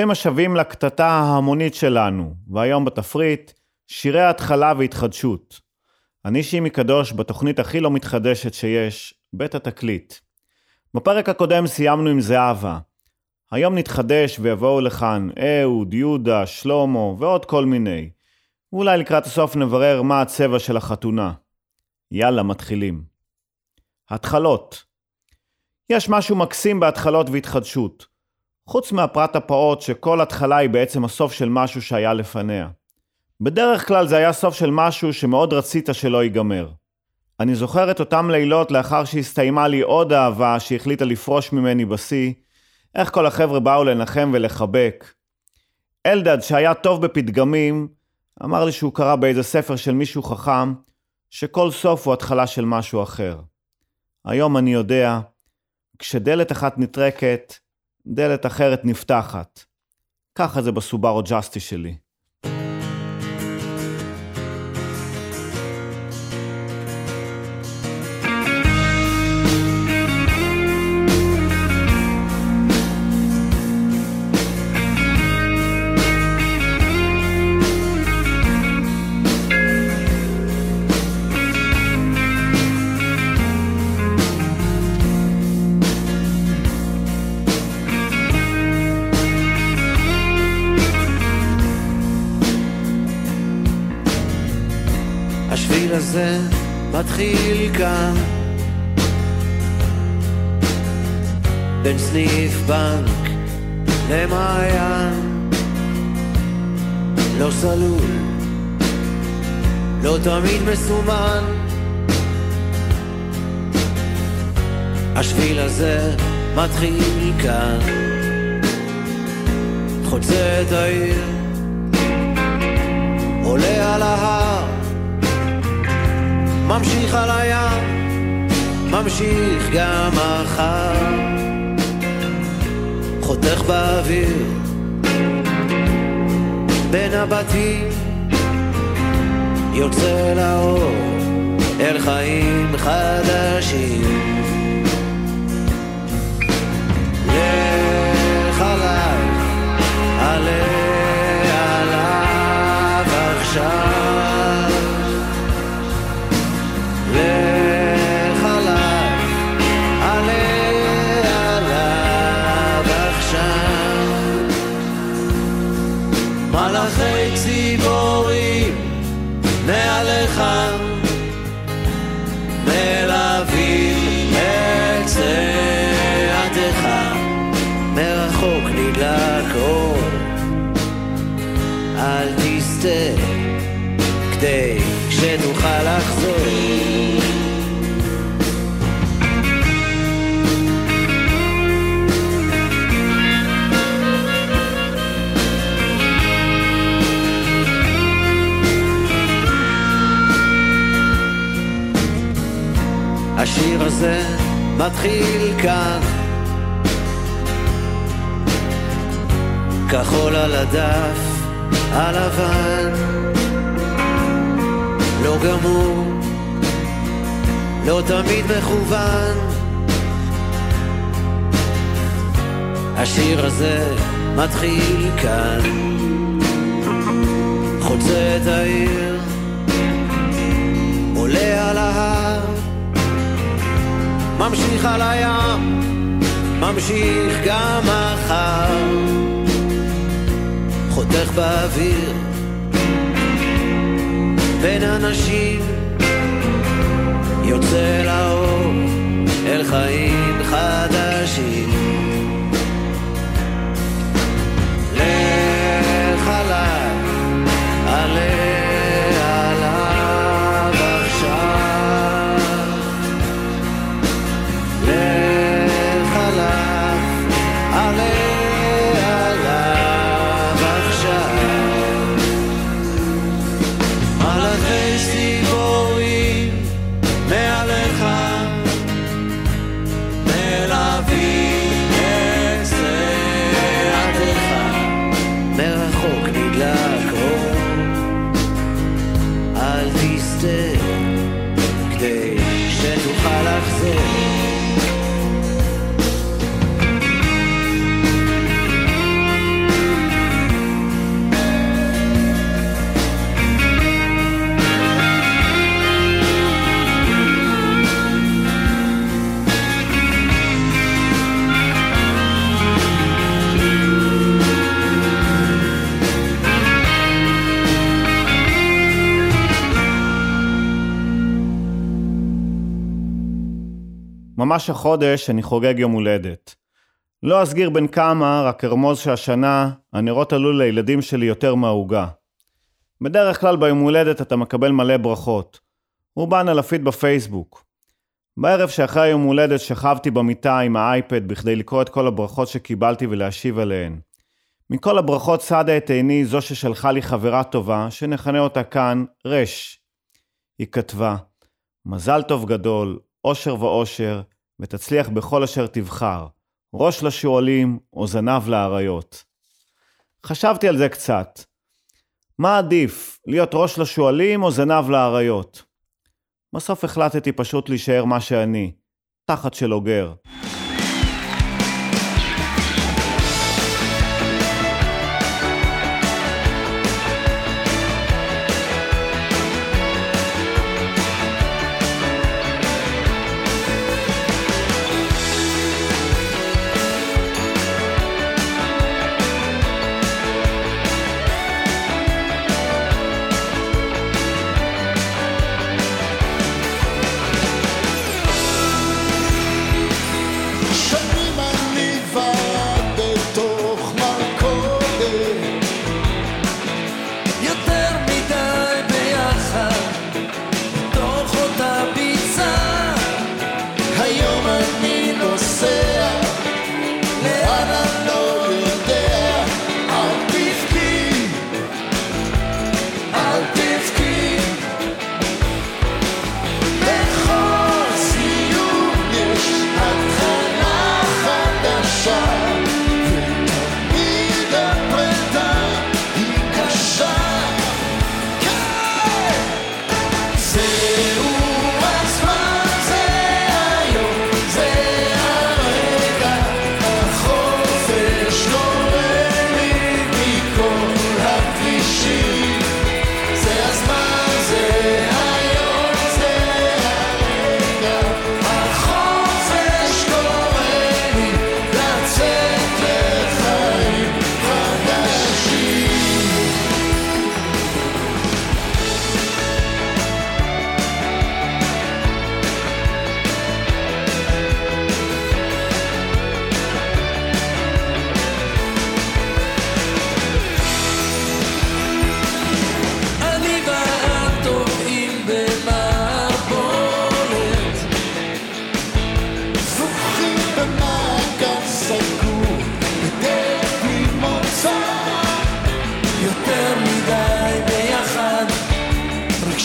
ברוכים השבים לקטטה ההמונית שלנו, והיום בתפריט, שירי התחלה והתחדשות. אני שימי קדוש בתוכנית הכי לא מתחדשת שיש, בית התקליט. בפרק הקודם סיימנו עם זהבה. היום נתחדש ויבואו לכאן אהוד, יהודה, שלמה ועוד כל מיני. ואולי לקראת הסוף נברר מה הצבע של החתונה. יאללה, מתחילים. התחלות יש משהו מקסים בהתחלות והתחדשות. חוץ מהפרט הפעוט שכל התחלה היא בעצם הסוף של משהו שהיה לפניה. בדרך כלל זה היה סוף של משהו שמאוד רצית שלא ייגמר. אני זוכר את אותם לילות לאחר שהסתיימה לי עוד אהבה שהחליטה לפרוש ממני בשיא, איך כל החבר'ה באו לנחם ולחבק. אלדד, שהיה טוב בפתגמים, אמר לי שהוא קרא באיזה ספר של מישהו חכם, שכל סוף הוא התחלה של משהו אחר. היום אני יודע, כשדלת אחת נטרקת, דלת אחרת נפתחת. ככה זה בסובארו ג'אסטי שלי. מתחיל כאן. בין סניף בנק למעיין. לא סלול לא תמיד מסומן. השביל הזה מתחיל כאן. חוצה את העיר עולה על ההר ממשיך על הים, ממשיך גם מחר, חותך באוויר, בין הבתים, יוצא לאור, אל חיים חדשים. הזה מתחיל כאן. כחול על הדף הלבן לא גמור, לא תמיד מכוון. השיר הזה מתחיל כאן חוצה את העיר עולה על ההר ממשיך על הים, ממשיך גם מחר, חותך באוויר, בין אנשים, יוצא לאור, אל חיים חדשים. ממש החודש אני חוגג יום הולדת. לא אסגיר בין כמה, רק ארמוז שהשנה הנרות עלו לילדים שלי יותר מהעוגה. בדרך כלל ביום הולדת אתה מקבל מלא ברכות. רובן על הפיד בפייסבוק. בערב שאחרי היום הולדת שכבתי במיטה עם האייפד בכדי לקרוא את כל הברכות שקיבלתי ולהשיב עליהן. מכל הברכות סעדה את עיני זו ששלחה לי חברה טובה, שנכנה אותה כאן רש. היא כתבה, מזל טוב גדול, אושר ואושר, ותצליח בכל אשר תבחר, ראש לשועלים או זנב לאריות. חשבתי על זה קצת. מה עדיף, להיות ראש לשועלים או זנב לאריות? בסוף החלטתי פשוט להישאר מה שאני, תחת של אוגר.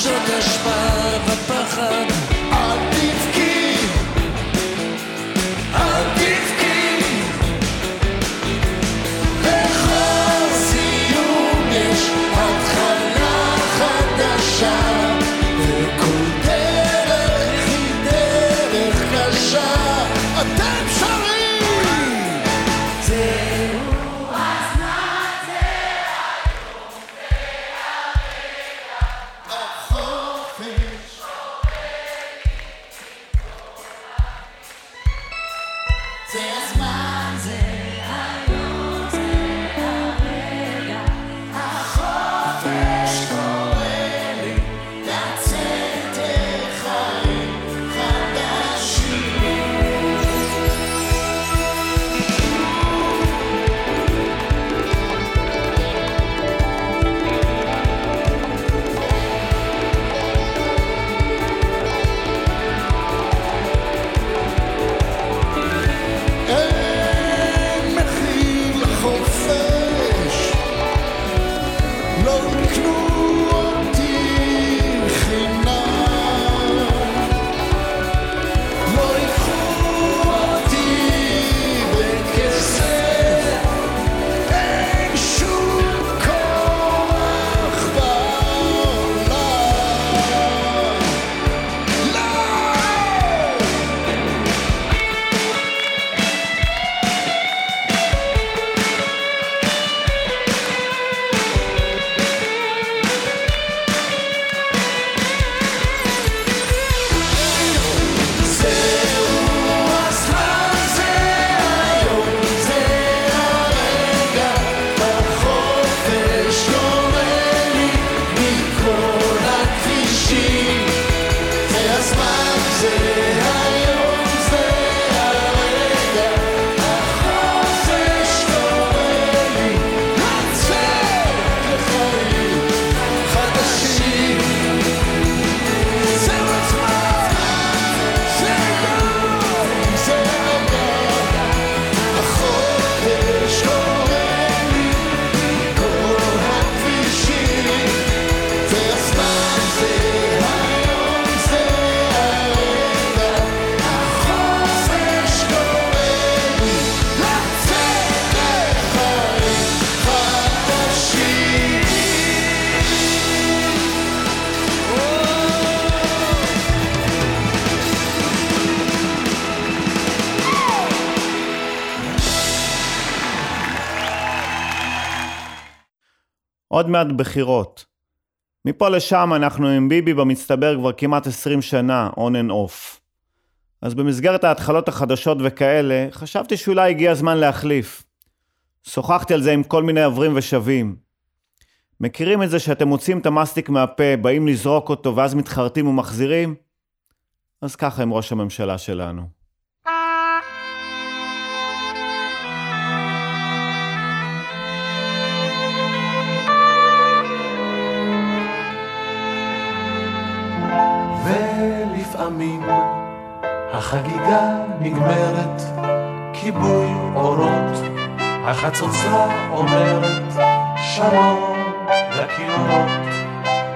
sugar. עוד מעט בחירות. מפה לשם אנחנו עם ביבי במצטבר כבר כמעט 20 שנה, on and off. אז במסגרת ההתחלות החדשות וכאלה, חשבתי שאולי הגיע הזמן להחליף. שוחחתי על זה עם כל מיני עברים ושווים. מכירים את זה שאתם מוצאים את המסטיק מהפה, באים לזרוק אותו ואז מתחרטים ומחזירים? אז ככה עם ראש הממשלה שלנו. ולפעמים החגיגה נגמרת, כיבוי אורות, החצוצרה אומרת שלום לכינורות,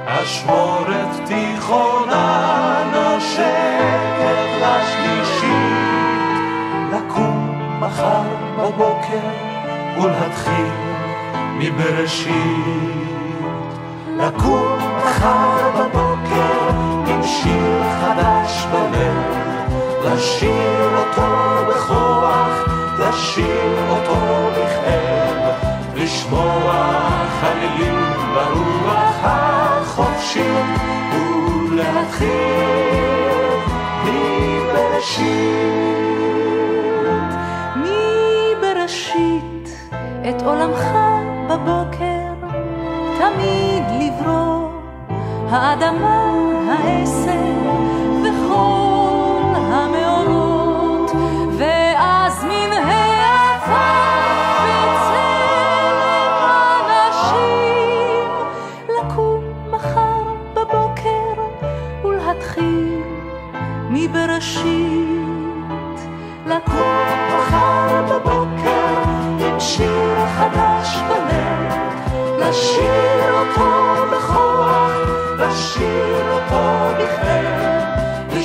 אשמורת תיכונה נושקת לשלישית, לקום מחר בבוקר ולהתחיל מבראשית. לקום מחר בבוקר עם שיר בלב, לשיר אותו בכוח, לשיר אותו בכאב, לשמוע חלילים ברוח החופשית, ולהתחיל מבראשית. מבראשית את עולמך בבוקר תמיד לברוא האדמה, העשב לשיר אותו בכוח, לשיר אותו בכאב,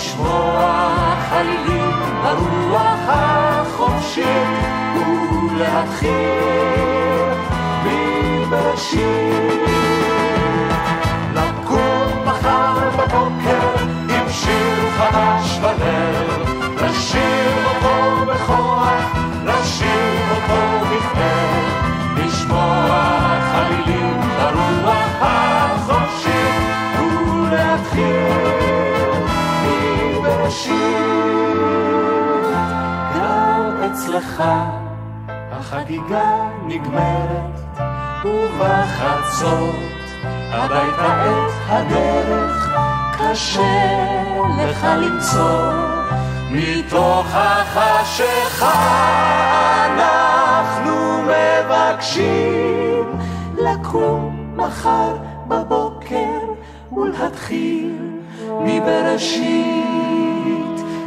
לשמוע חלילים ברוח החופשית, ולהתחיל מבראשית. אצלך החגיגה נגמרת, ובחצות הביתה את הדרך קשה לך למצוא. מתוך החשיכה אנחנו מבקשים לקום מחר בבוקר ולהתחיל מבראשית.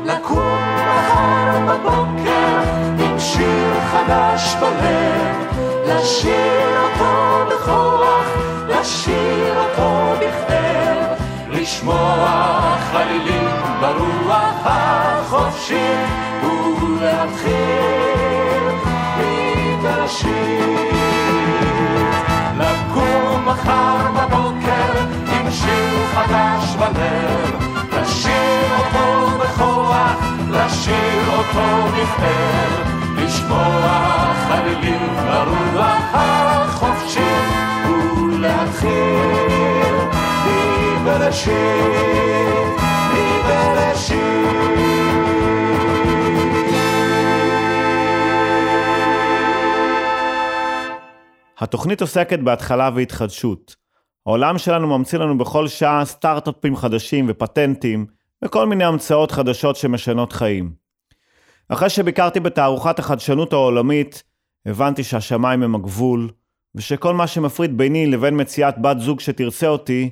לקום מחר בבוקר עם שיר חדש בלב, לשיר אותו בכוח, לשיר אותו בכאב, לשמוע חלילים ברוח החופשית, ולהתחיל מבראשית. לקום מחר בבוקר עם שיר חדש בלב, לשיר אותו בכוח, לשיר אותו בכאב, לשמוע חלילים ברוח החופשית, ולהתחיל מבראשית, התוכנית עוסקת בהתחלה והתחדשות. העולם שלנו ממציא לנו בכל שעה סטארט-אפים חדשים ופטנטים וכל מיני המצאות חדשות שמשנות חיים. אחרי שביקרתי בתערוכת החדשנות העולמית, הבנתי שהשמיים הם הגבול, ושכל מה שמפריד ביני לבין מציאת בת זוג שתרצה אותי,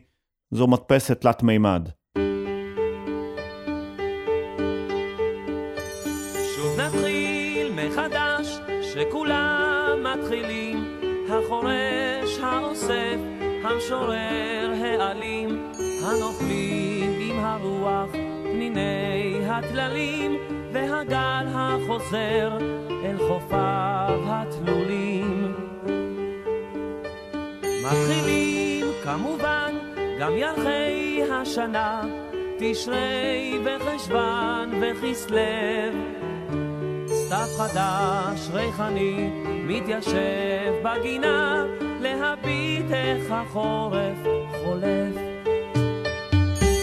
זו מדפסת תלת מימד. שוב נתחיל מחדש, שכולם מתחילים, החורש, האוסף, המשורר, האלים, הנופלים עם הרוח, פניני הטללים, והגל החוזר אל חופיו התלולים. מתחילים כמובן גם ירחי השנה, תשרי וחשוון וכסלו. סתיו חדש ריחני מתיישב בגינה להביט איך החורף חולף.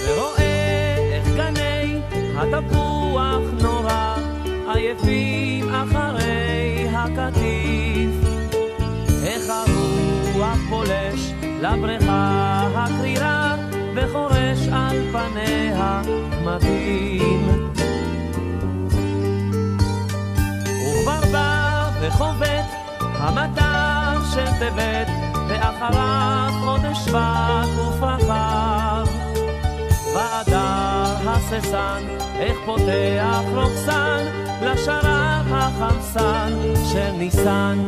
ורואה איך גני התפוח נורא עייפים אחרי הקטיף. איך הרוח פולש לבריכה הקרירה וחורש על פניה קמטים. וכבר בא וחובט המטר של טבת, ואחריו חודש שבט ופרחיו. באדר הססן, איך פותח רוקסן, לשרב החמסן של ניסן.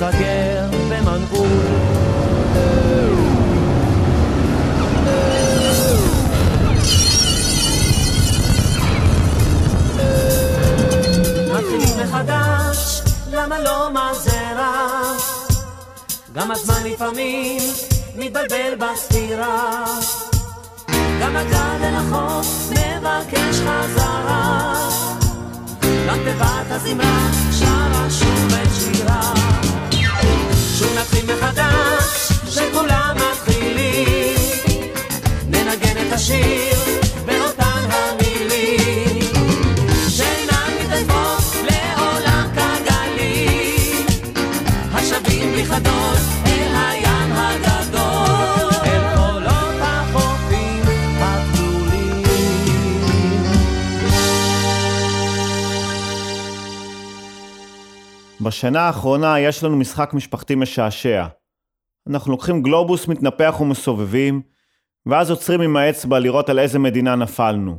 ייסגר במנעול. מתחילים מחדש, לא? גם הזמן לפעמים מתבלבל בספירה. גם הגל אל החוף מבקש חזרה. גם תיבת הזמרה שרה שוב את שירה. נתחיל מחדש, שכולם מתחילים. ננגן את השיר בשנה האחרונה יש לנו משחק משפחתי משעשע. אנחנו לוקחים גלובוס מתנפח ומסובבים, ואז עוצרים עם האצבע לראות על איזה מדינה נפלנו.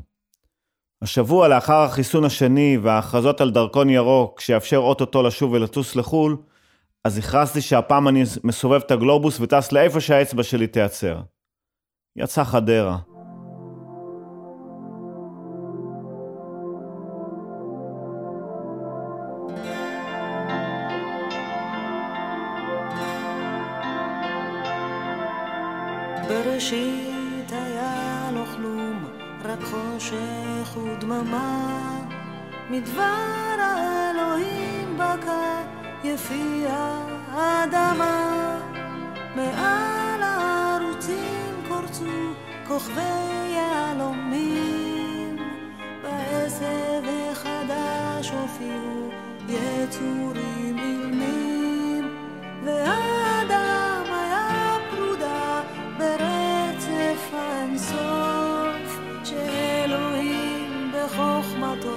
השבוע לאחר החיסון השני וההכרזות על דרכון ירוק שיאפשר אוטוטו לשוב ולטוס לחו"ל, אז הכרזתי שהפעם אני מסובב את הגלובוס וטס לאיפה שהאצבע שלי תיעצר. יצא חדרה. ודממה. מדבר האלוהים בקע יפי האדמה. מעל הערוצים קורצו כוכבי יהלומים, בעשב החדש הופיעו יצורים אילמים, והאדם בחוכמתו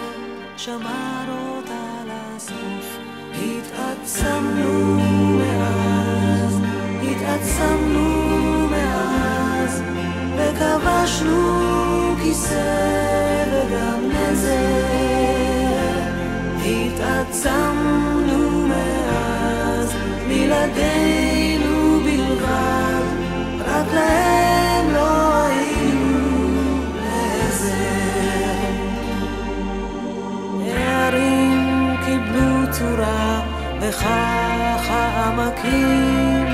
שמר אותה לסוף. התעצמנו מאז, התעצמנו מאז, וכבשנו כיסא וגם נזר. התעצמנו צורה, וכך העמקים,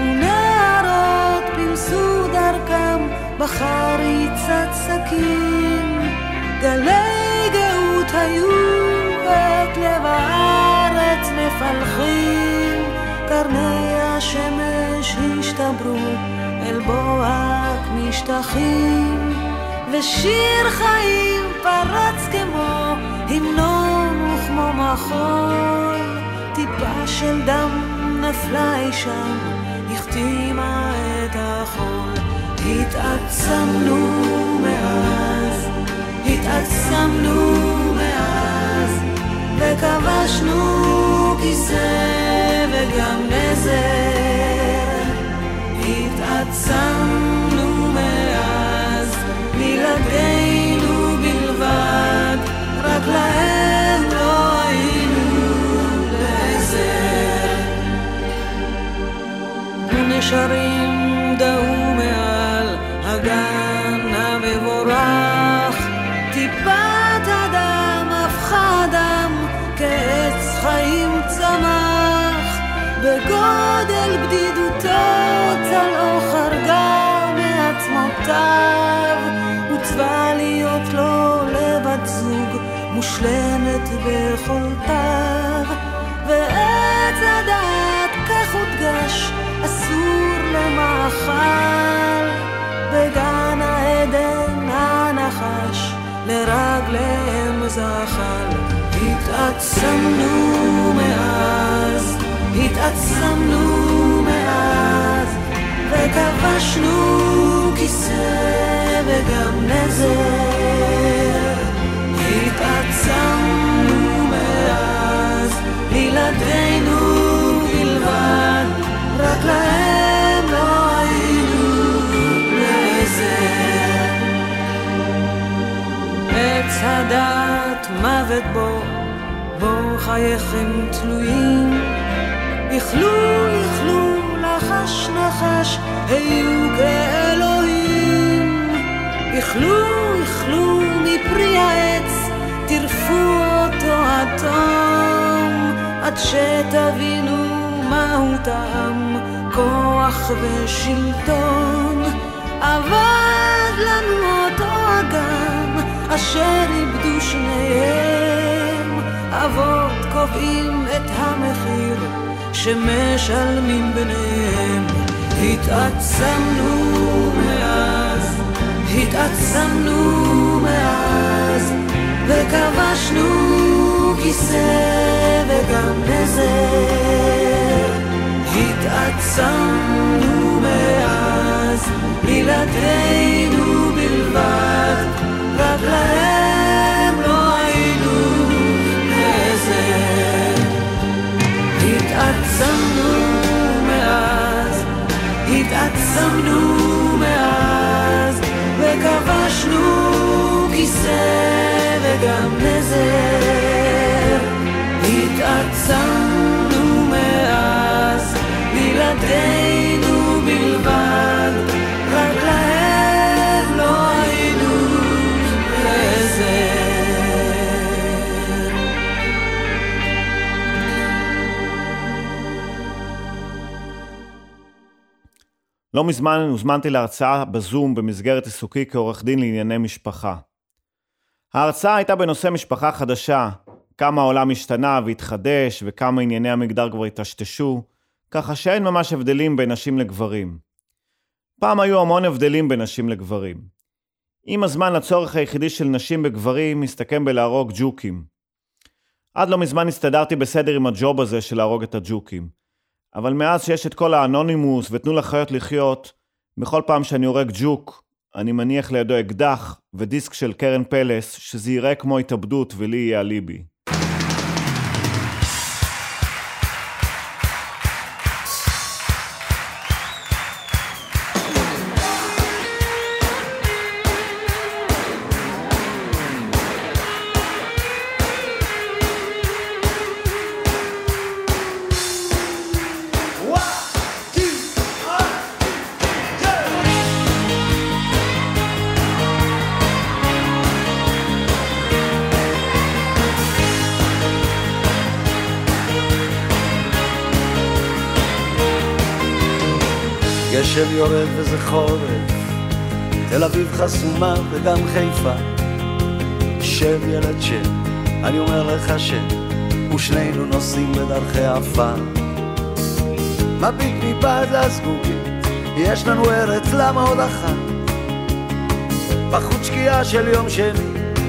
ונערות פילסו דרכם בחריצת שקים. גלי גאות היו את לב הארץ מפלחים, קרני השמש השתברו אל בוהק משטחים, ושיר חיים פרץ כמו המנון וכמו מחול, טיפה של דם נפלה אי שם, החתימה את החול. התעצמנו מאז, התעצמנו מאז, וכבשנו כיסא וגם נזר. התעצמנו מאז, בלעדינו בלבד, רק להם ונשרים דהו מעל הגן המבורך, טיפת הדם הפכה דם, כעץ חיים צמח, בגודל בדידותו צלעו חרגה מעצמותיו, עוצבה להיות לו לבת זוג מושלמת ביכולתיו, אסור למאכל, בגן העדן הנחש לרגליהם זחל. התעצמנו מאז, התעצמנו מאז, וכבשנו כיסא וגם נזר. בו חייכם תלויים. איכלו, איכלו, לחש נחש, היו כאלוהים. איכלו, איכלו מפרי העץ, טרפו אותו עד עד שתבינו מהו טעם, כוח ושלטון. אבד לנו אותו אגם, אשר איבדו שניהם. אבות קובעים את המחיר שמשלמים ביניהם. התעצמנו מאז, התעצמנו מאז, וכבשנו כיסא וגם נזר. התעצמנו מאז, בלעדינו בלבד, רק להם התעצמנו מאז, וכבשנו כיסא וגם נזר. התעצמנו מאז, בלעדינו לא מזמן הוזמנתי להרצאה בזום במסגרת עיסוקי כעורך דין לענייני משפחה. ההרצאה הייתה בנושא משפחה חדשה, כמה העולם השתנה והתחדש וכמה ענייני המגדר כבר התשתשו, ככה שאין ממש הבדלים בין נשים לגברים. פעם היו המון הבדלים בין נשים לגברים. עם הזמן הצורך היחידי של נשים בגברים מסתכם בלהרוג ג'וקים. עד לא מזמן הסתדרתי בסדר עם הג'וב הזה של להרוג את הג'וקים. אבל מאז שיש את כל האנונימוס ותנו לחיות לחיות, בכל פעם שאני הורג ג'וק, אני מניח לידו אקדח ודיסק של קרן פלס, שזה ייראה כמו התאבדות ולי יהיה אליבי. גשם יורד וזה חורף, תל אביב חסומה וגם חיפה. שב ילד שב, אני אומר לך שב, ושנינו נוסעים בדרכי עפר. מביט מבעד לזגוגית, יש לנו ארץ, למה עוד אחת? בחוץ שקיעה של יום שני,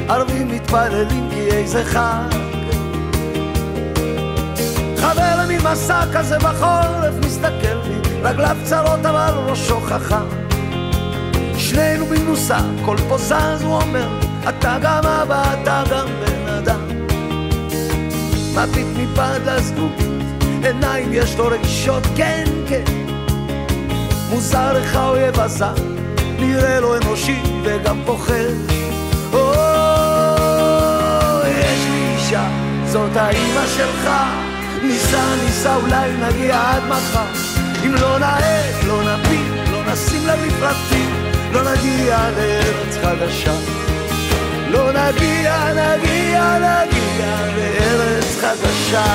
ערבים מתפללים כי איזה חג. חבר למין מסע כזה בחורף מסתכל רגליו צרות אבל ראשו חכם. שנינו במנוסה, כל פה זז הוא אומר, אתה גם אבא, אתה גם בן אדם. מביט מבעד לזגוגית, עיניים יש לו רגישות, כן, כן. מוזר איך האויב הזר, נראה לו אנושי וגם פוחד. או, יש לי אישה, זאת האימא שלך. ניסע, ניסע, אולי נגיע עד מחר. אם לא נעט, לא נביט, לא נשים לב לפרטים, לא נגיע לארץ חדשה. לא נגיע, נגיע, נגיע לארץ חדשה.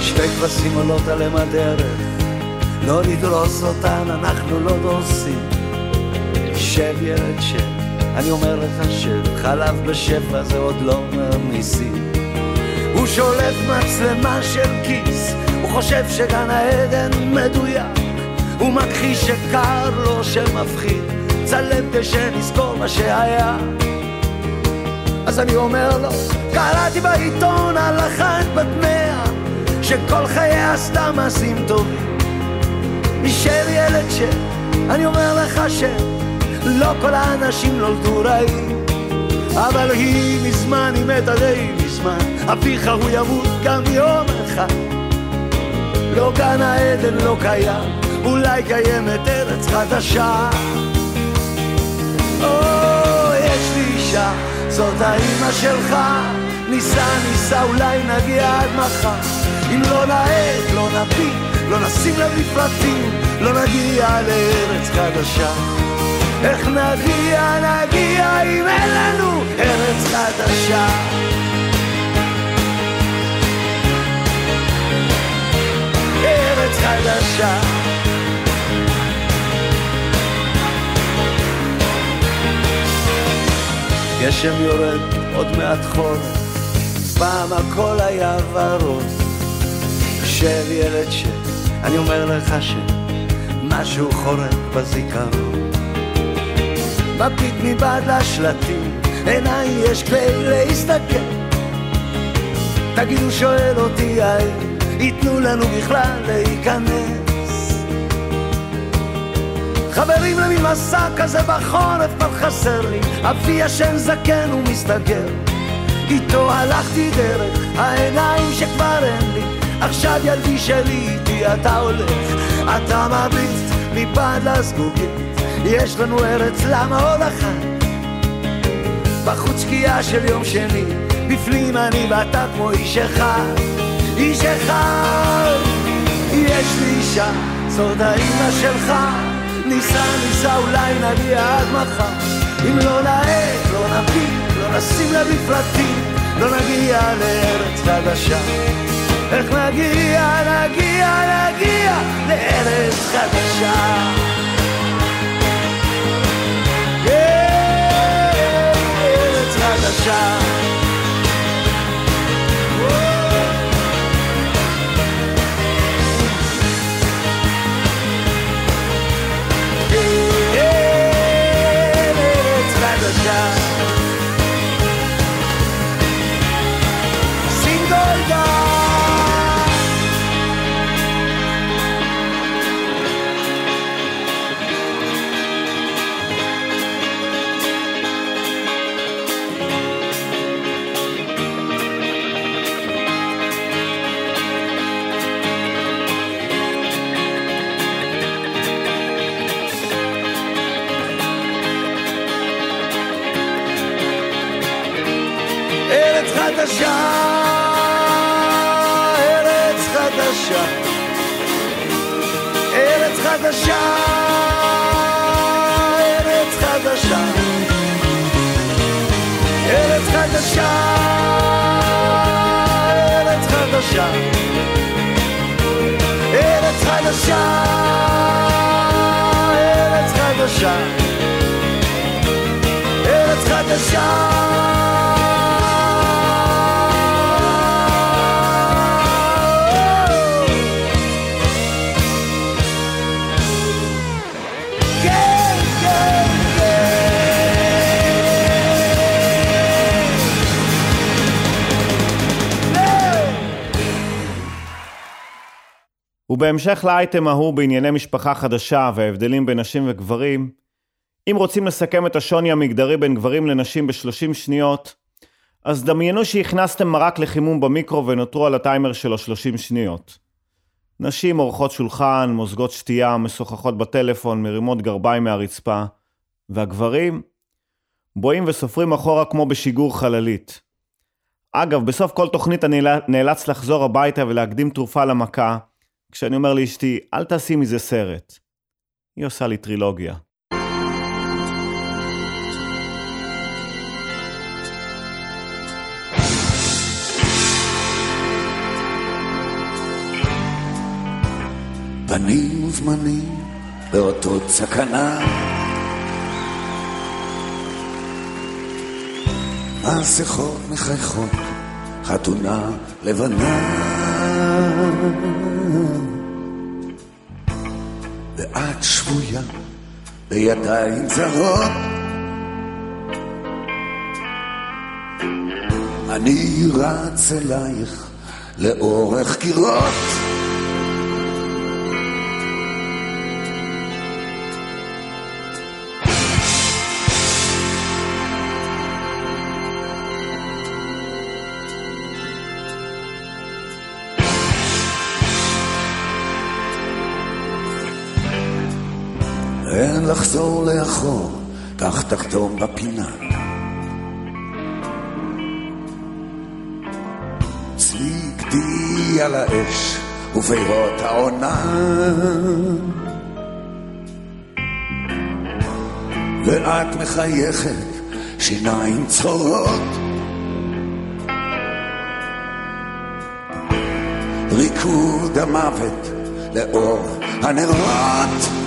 שתי כבשים עולות עליהם הדרך, לא נדרוס אותן, אנחנו לא דורסים. שב ילד שב, אני אומר לך שב, חלב בשפע זה עוד לא אומר ניסים. הוא שולף מצלמה של כיס, הוא חושב שגן העדן מדויק, הוא מכחיש שקר לו שמפחיד, צלם כדי שנזכור מה שהיה. אז אני אומר לו, קראתי בעיתון על אחת בת מאה, שכל חייה עשתה מעשים טובים. נשאר ילד ש... אני אומר לך שלא כל האנשים נולדו רעים אבל היא מזמן, היא מתה די מזמן. אביך הוא ימות גם יום אחד. לא גן העדן לא קיים אולי קיימת ארץ חדשה. או, יש לי אישה, זאת האימא שלך. ניסע, ניסע, אולי נגיע עד מחר. אם לא נעט, לא נביט לא נשים לב לא נגיע לארץ חדשה. איך נגיע, נגיע אם אין לנו ארץ חדשה. ארץ חדשה. גשם יורד, עוד מעט חורף, פעם הכל היה ורוד. שב ילד שב, אני אומר לך שמשהו חורק בזיכרון. מביט מבעד לשלטים, עיניי יש כלי להסתכל. תגידו, שואל אותי האם ייתנו לנו בכלל להיכנס. חברים למין מסע כזה בחורף כבר חסר לי, אבי ישן זקן ומסתגר. איתו הלכתי דרך העיניים שכבר אין לי עכשיו ילדי שלי איתי אתה הולך, אתה מביט מבעד לזגוגית, יש לנו ארץ למה עוד אחת? בחוץ שקיעה של יום שני, בפנים אני ואתה כמו איש אחד, איש אחד. יש לי אישה, זאת האימא שלך, ניסע ניסע אולי נגיע עד מחר, אם לא נעט, לא נביט, לא נשים לב לא נגיע לארץ חדשה. איך נגיע, נגיע, נגיע לארץ חדשה. 下想。חדשה, ארץ חדשה, ארץ חדשה, ארץ חדשה, ארץ חדשה, ארץ חדשה, ארץ חדשה. ובהמשך לאייטם ההוא בענייני משפחה חדשה וההבדלים בין נשים וגברים, אם רוצים לסכם את השוני המגדרי בין גברים לנשים ב-30 שניות, אז דמיינו שהכנסתם מרק לחימום במיקרו ונותרו על הטיימר שלו 30 שניות. נשים עורכות שולחן, מוזגות שתייה, משוחחות בטלפון, מרימות גרביים מהרצפה, והגברים בואים וסופרים אחורה כמו בשיגור חללית. אגב, בסוף כל תוכנית אני נאלץ לחזור הביתה ולהקדים תרופה למכה, כשאני אומר לאשתי, אל תעשי מזה סרט. היא עושה לי טרילוגיה. בנים וזמנים באותות סכנה. מסכות מחייכות, חתונה לבנה. ואת שבויה בידיים זרות. אני רץ אלייך לאורך קירות. אין לחזור לאחור, כך תחתום בפינה. צבי גדי על האש ופירות העונה. ואת מחייכת, שיניים צרורות. ריקוד המוות לאור הנרות.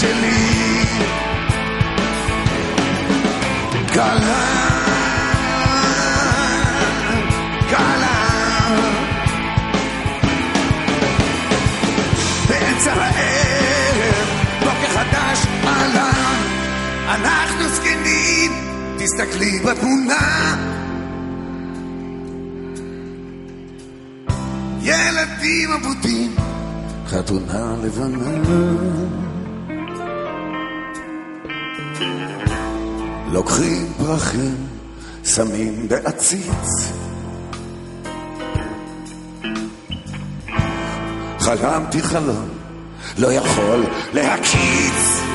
שלי. קלה, קלה. באמצע הערב, בוקר חדש עלה. אנחנו זקנים, תסתכלי בתמונה. ילדים אבודים, חתונה לבנה. לוקחים פרחים, שמים בעציץ. חלמתי חלום, לא יכול להקיץ.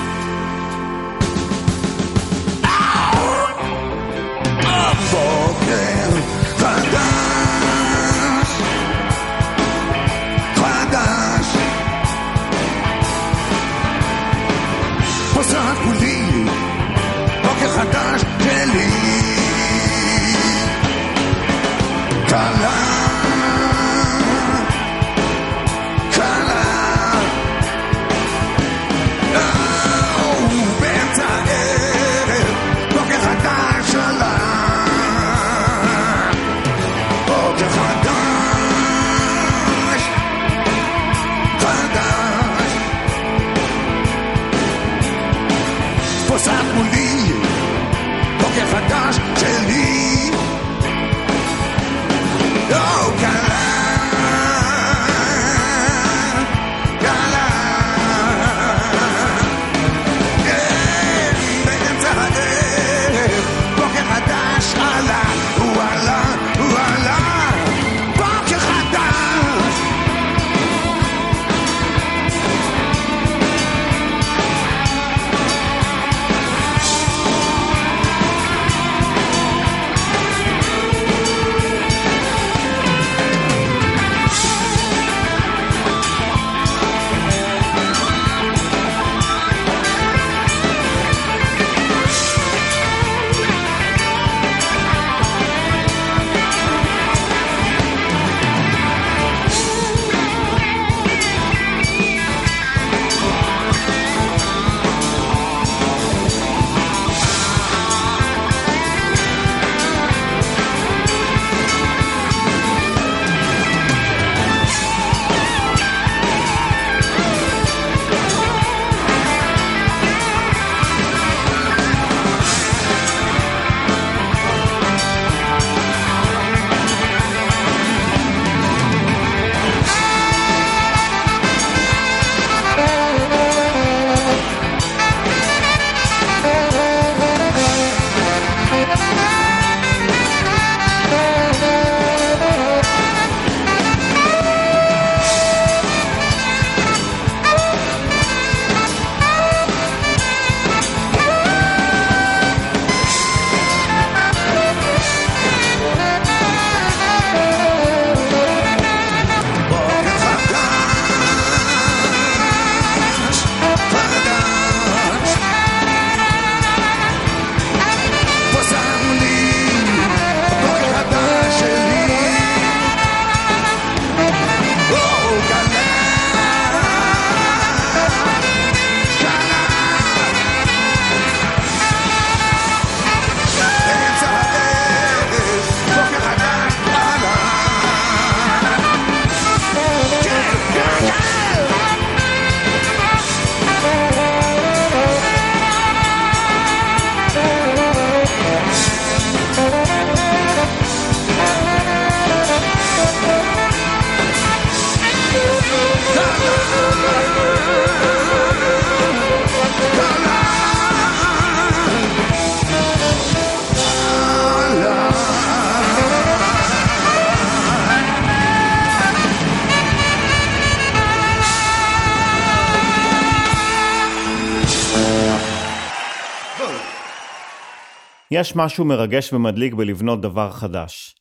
יש משהו מרגש ומדליק בלבנות דבר חדש.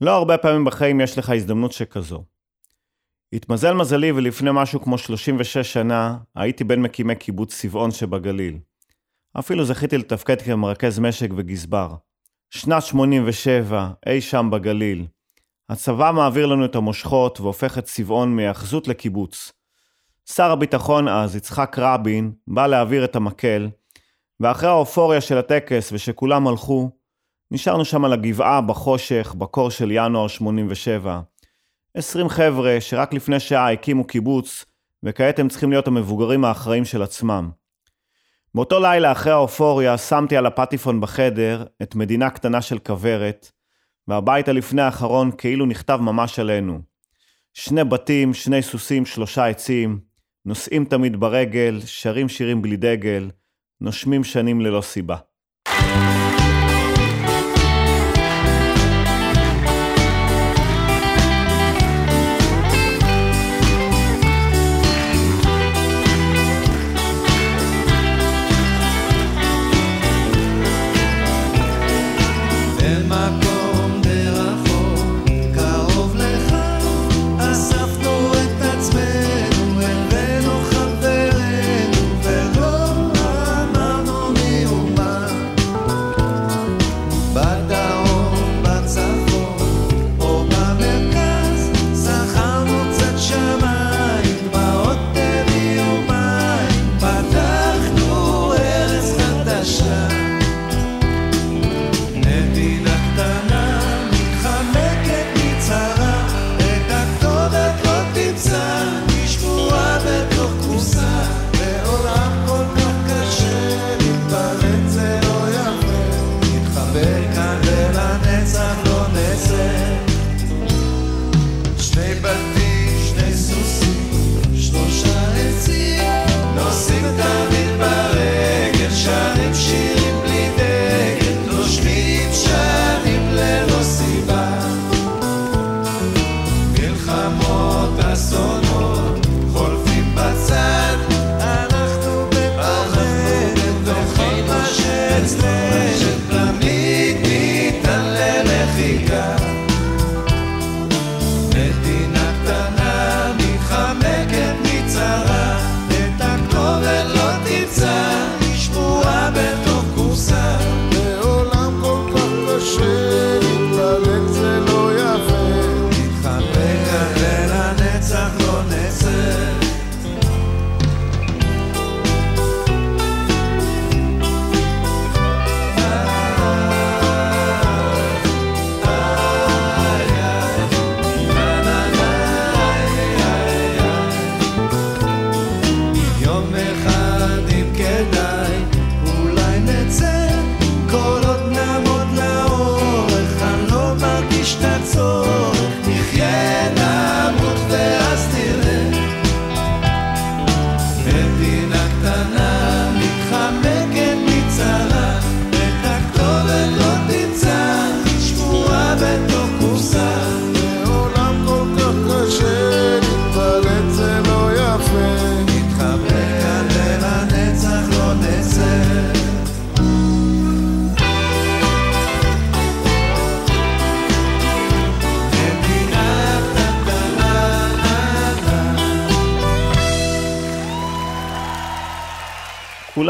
לא הרבה פעמים בחיים יש לך הזדמנות שכזו. התמזל מזלי ולפני משהו כמו 36 שנה הייתי בין מקימי קיבוץ צבעון שבגליל. אפילו זכיתי לתפקד כמרכז משק וגזבר. שנת 87, אי שם בגליל. הצבא מעביר לנו את המושכות והופך את צבעון מהיאחזות לקיבוץ. שר הביטחון אז, יצחק רבין, בא להעביר את המקל, ואחרי האופוריה של הטקס ושכולם הלכו, נשארנו שם על הגבעה בחושך, בקור של ינואר 87. 20 חבר'ה שרק לפני שעה הקימו קיבוץ, וכעת הם צריכים להיות המבוגרים האחראים של עצמם. באותו לילה אחרי האופוריה שמתי על הפטיפון בחדר את מדינה קטנה של כוורת, והבית הלפני האחרון כאילו נכתב ממש עלינו. שני בתים, שני סוסים, שלושה עצים, נוסעים תמיד ברגל, שרים שירים בלי דגל, נושמים שנים ללא סיבה.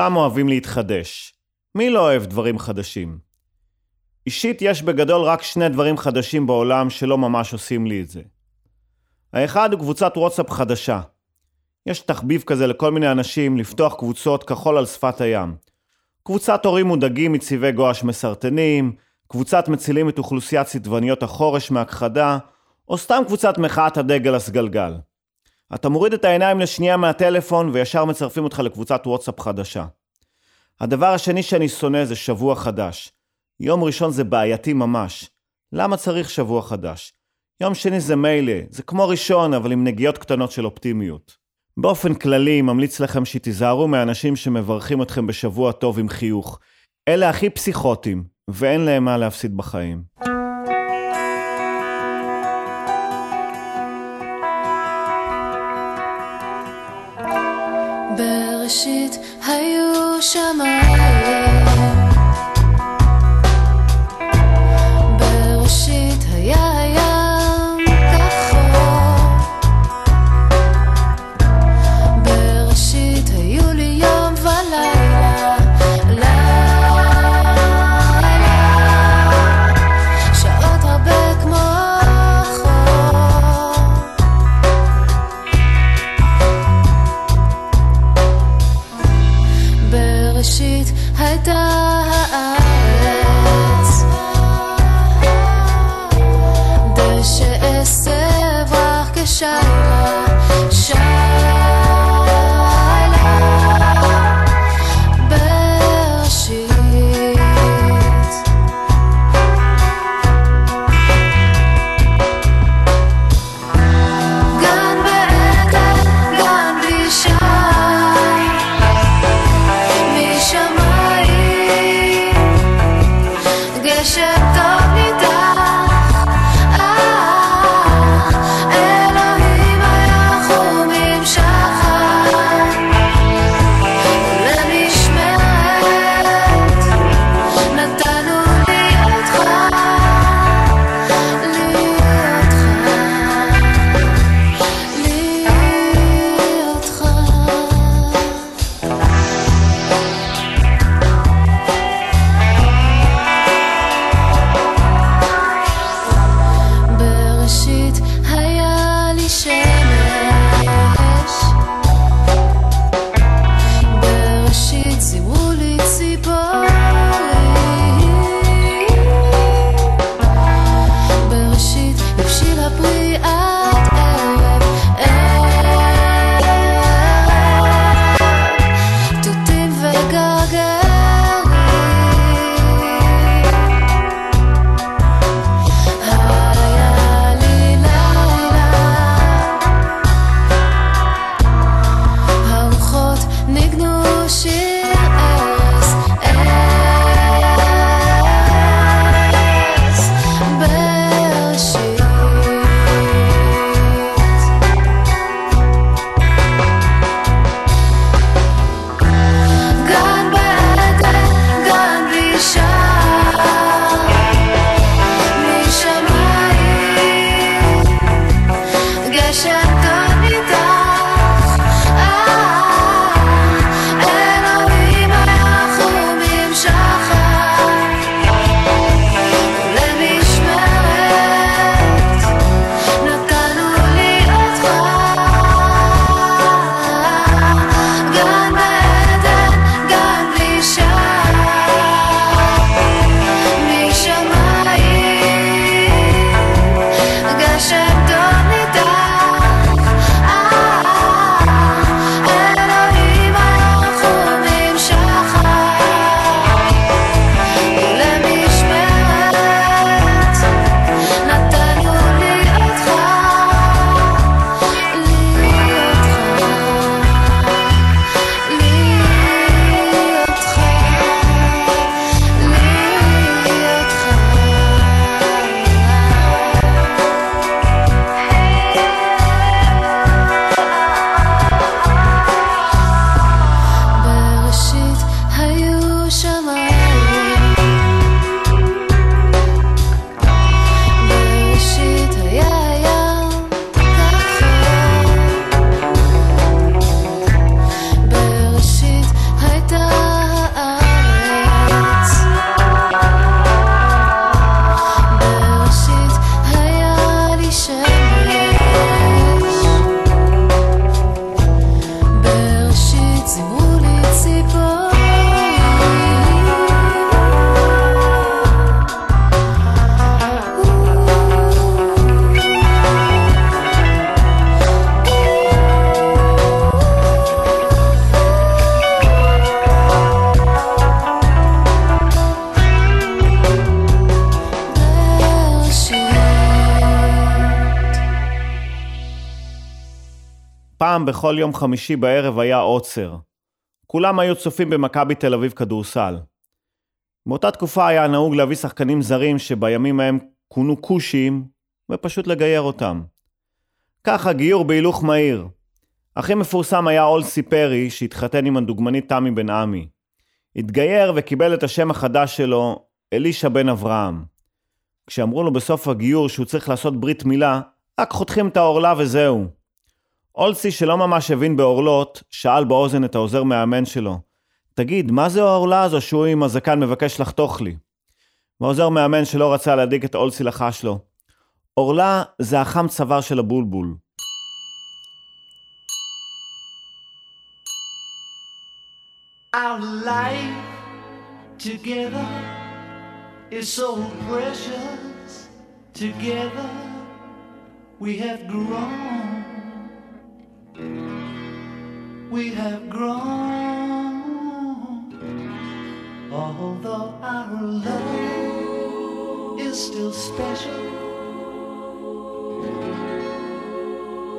כולם אוהבים להתחדש. מי לא אוהב דברים חדשים? אישית יש בגדול רק שני דברים חדשים בעולם שלא ממש עושים לי את זה. האחד הוא קבוצת וואטסאפ חדשה. יש תחביב כזה לכל מיני אנשים לפתוח קבוצות כחול על שפת הים. קבוצת הורים מודאגים מצבעי גואש מסרטנים, קבוצת מצילים את אוכלוסיית צדבניות החורש מהכחדה, או סתם קבוצת מחאת הדגל הסגלגל. אתה מוריד את העיניים לשנייה מהטלפון וישר מצרפים אותך לקבוצת וואטסאפ חדשה. הדבר השני שאני שונא זה שבוע חדש. יום ראשון זה בעייתי ממש. למה צריך שבוע חדש? יום שני זה מילא, זה כמו ראשון אבל עם נגיעות קטנות של אופטימיות. באופן כללי, ממליץ לכם שתיזהרו מאנשים שמברכים אתכם בשבוע טוב עם חיוך. אלה הכי פסיכוטים, ואין להם מה להפסיד בחיים. בראשית היו שמיים בכל יום חמישי בערב היה עוצר. כולם היו צופים במכבי תל אביב כדורסל. באותה תקופה היה נהוג להביא שחקנים זרים שבימים ההם כונו כושים, ופשוט לגייר אותם. ככה גיור בהילוך מהיר. הכי מפורסם היה אולסי פרי, שהתחתן עם הדוגמנית תמי בן עמי. התגייר וקיבל את השם החדש שלו, אלישע בן אברהם. כשאמרו לו בסוף הגיור שהוא צריך לעשות ברית מילה, רק חותכים את העורלה וזהו. אולסי, שלא ממש הבין בעורלות, שאל באוזן את העוזר מאמן שלו, תגיד, מה זה העורלה הזו שהוא עם הזקן מבקש לחתוך לי? והעוזר מאמן שלא רצה להדאיג את אולסי לחש לו, עורלה זה החם צוואר של הבולבול. Our life together is so precious. Together we have grown. We have grown. Although our love is still special.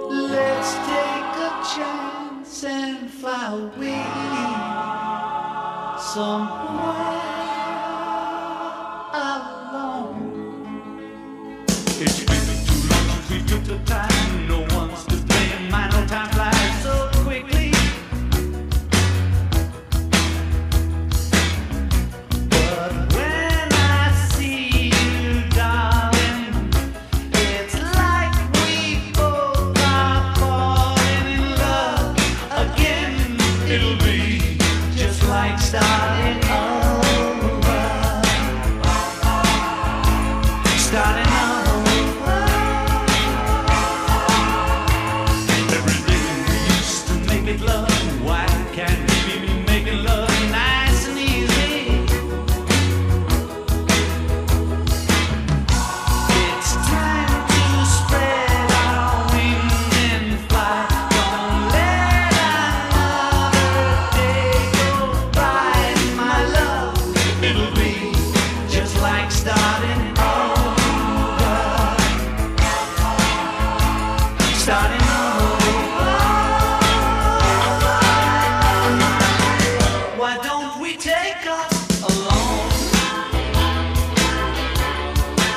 Let's take a chance and fly away somewhere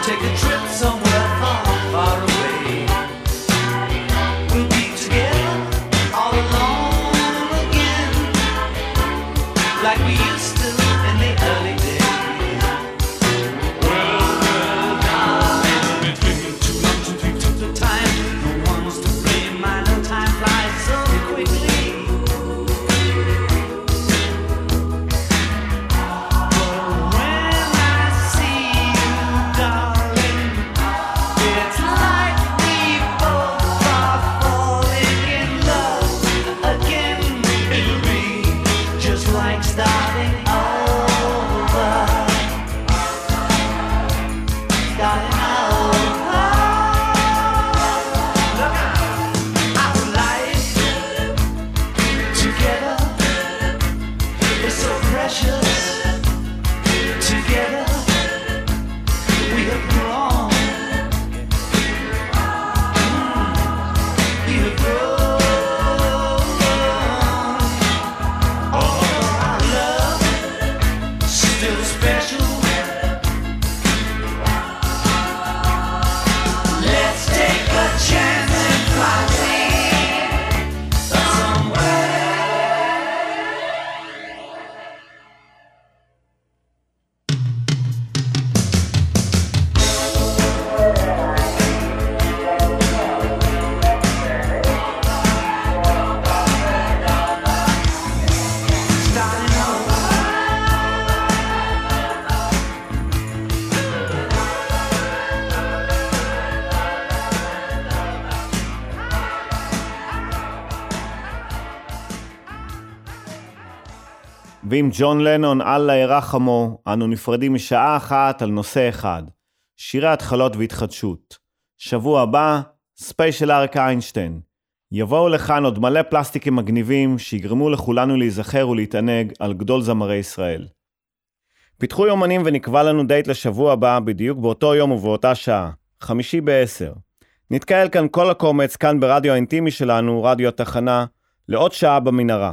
take a trip ועם ג'ון לנון, אללה ירחמו, אנו נפרדים משעה אחת על נושא אחד, שירי התחלות והתחדשות. שבוע הבא, ספיישל אריק איינשטיין. יבואו לכאן עוד מלא קלאסיקים מגניבים שיגרמו לכולנו להיזכר ולהתענג על גדול זמרי ישראל. פיתחו יומנים ונקבע לנו דייט לשבוע הבא בדיוק באותו יום ובאותה שעה, חמישי בעשר. נתקהל כאן כל הקומץ, כאן ברדיו האינטימי שלנו, רדיו התחנה, לעוד שעה במנהרה.